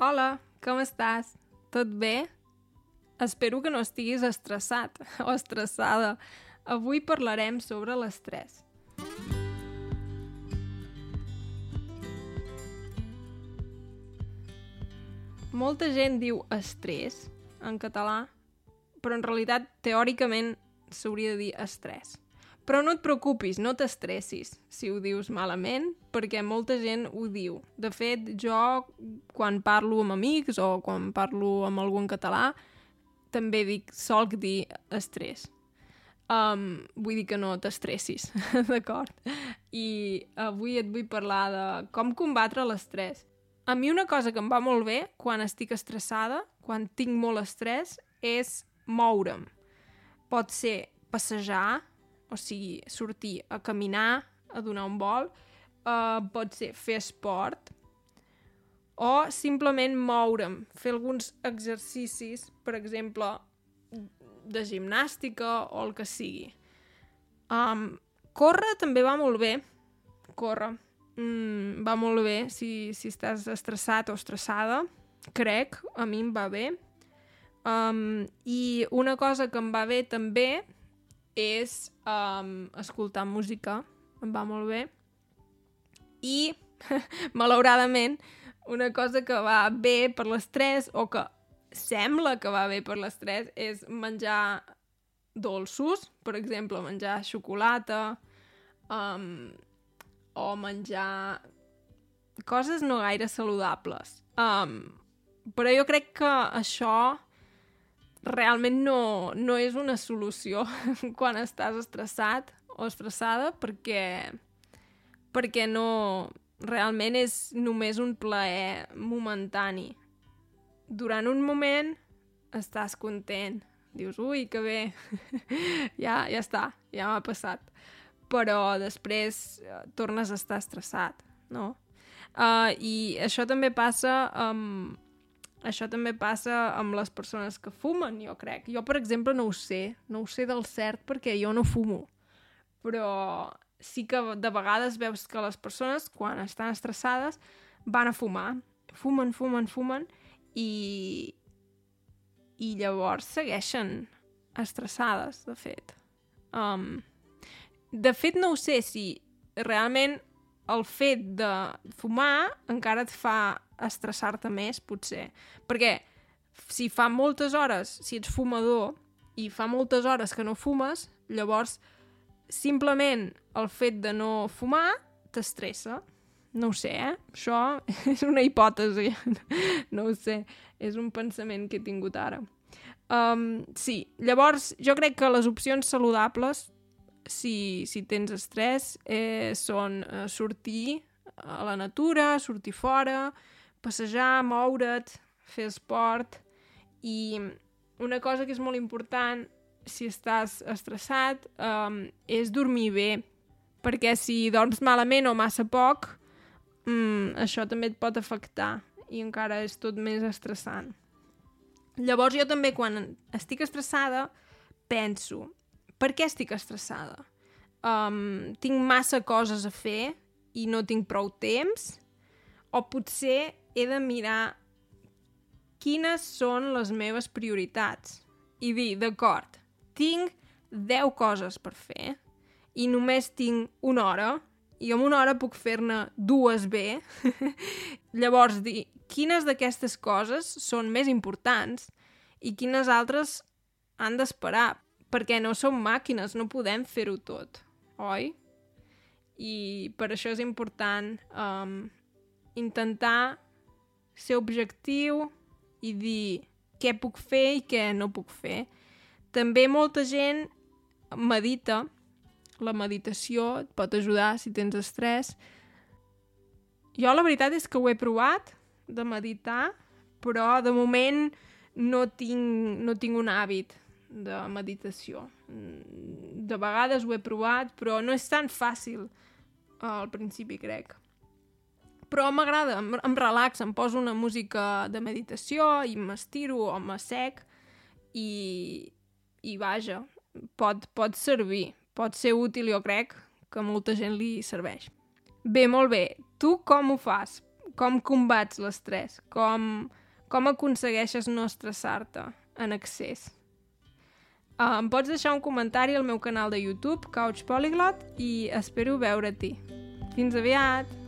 Hola, com estàs? Tot bé? Espero que no estiguis estressat o estressada. Avui parlarem sobre l'estrès. Molta gent diu estrès en català, però en realitat, teòricament, s'hauria de dir estrès. Però no et preocupis, no t'estressis si ho dius malament, perquè molta gent ho diu. De fet, jo, quan parlo amb amics o quan parlo amb algun català, també dic, solc dir estrès. Um, vull dir que no t'estressis, d'acord? I avui et vull parlar de com combatre l'estrès. A mi una cosa que em va molt bé quan estic estressada, quan tinc molt estrès, és moure'm. Pot ser passejar, o sigui, sortir a caminar, a donar un vol, uh, pot ser fer esport, o simplement moure'm, fer alguns exercicis, per exemple, de gimnàstica o el que sigui. Um, córrer també va molt bé, córrer. Mm, va molt bé si, si estàs estressat o estressada, crec, a mi em va bé. Um, I una cosa que em va bé també és um, escoltar música, em va molt bé. I, malauradament, una cosa que va bé per l'estrès o que sembla que va bé per l'estrès és menjar dolços, per exemple, menjar xocolata um, o menjar coses no gaire saludables. Um, però jo crec que això realment no, no és una solució quan estàs estressat o estressada perquè, perquè no... Realment és només un plaer momentani. Durant un moment estàs content. Dius, ui, que bé, ja, ja està, ja m'ha passat. Però després uh, tornes a estar estressat, no? Uh, I això també passa amb, això també passa amb les persones que fumen, jo crec. Jo, per exemple, no ho sé. No ho sé del cert perquè jo no fumo. Però sí que de vegades veus que les persones, quan estan estressades, van a fumar. Fumen, fumen, fumen i... I llavors segueixen estressades, de fet. Um, de fet, no ho sé si realment el fet de fumar encara et fa estressar-te més, potser. Perquè si fa moltes hores, si ets fumador, i fa moltes hores que no fumes, llavors simplement el fet de no fumar t'estressa. No ho sé, eh? Això és una hipòtesi. no ho sé. És un pensament que he tingut ara. Um, sí, llavors jo crec que les opcions saludables, si, si tens estrès, eh, són eh, sortir a la natura, sortir fora, passejar, moure't, fer esport i una cosa que és molt important si estàs estressat um, és dormir bé perquè si dorms malament o massa poc um, això també et pot afectar i encara és tot més estressant. Llavors jo també quan estic estressada penso, per què estic estressada? Um, tinc massa coses a fer i no tinc prou temps? O potser he de mirar quines són les meves prioritats i dir, d'acord, tinc 10 coses per fer i només tinc una hora i en una hora puc fer-ne dues bé. Llavors, dir quines d'aquestes coses són més importants i quines altres han d'esperar, perquè no som màquines, no podem fer-ho tot, oi? I per això és important um, intentar ser objectiu i dir què puc fer i què no puc fer. També molta gent medita. La meditació et pot ajudar si tens estrès. Jo la veritat és que ho he provat, de meditar, però de moment no tinc, no tinc un hàbit de meditació. De vegades ho he provat, però no és tan fàcil al principi, crec però m'agrada, em, em relaxa, em poso una música de meditació i m'estiro o m'assec i, i vaja, pot, pot servir, pot ser útil, jo crec, que molta gent li serveix. Bé, molt bé. Tu com ho fas? Com combats l'estrès? Com, com aconsegueixes no estressar-te en excés? Uh, em pots deixar un comentari al meu canal de YouTube, Couch Polyglot, i espero veure-t'hi. Fins aviat!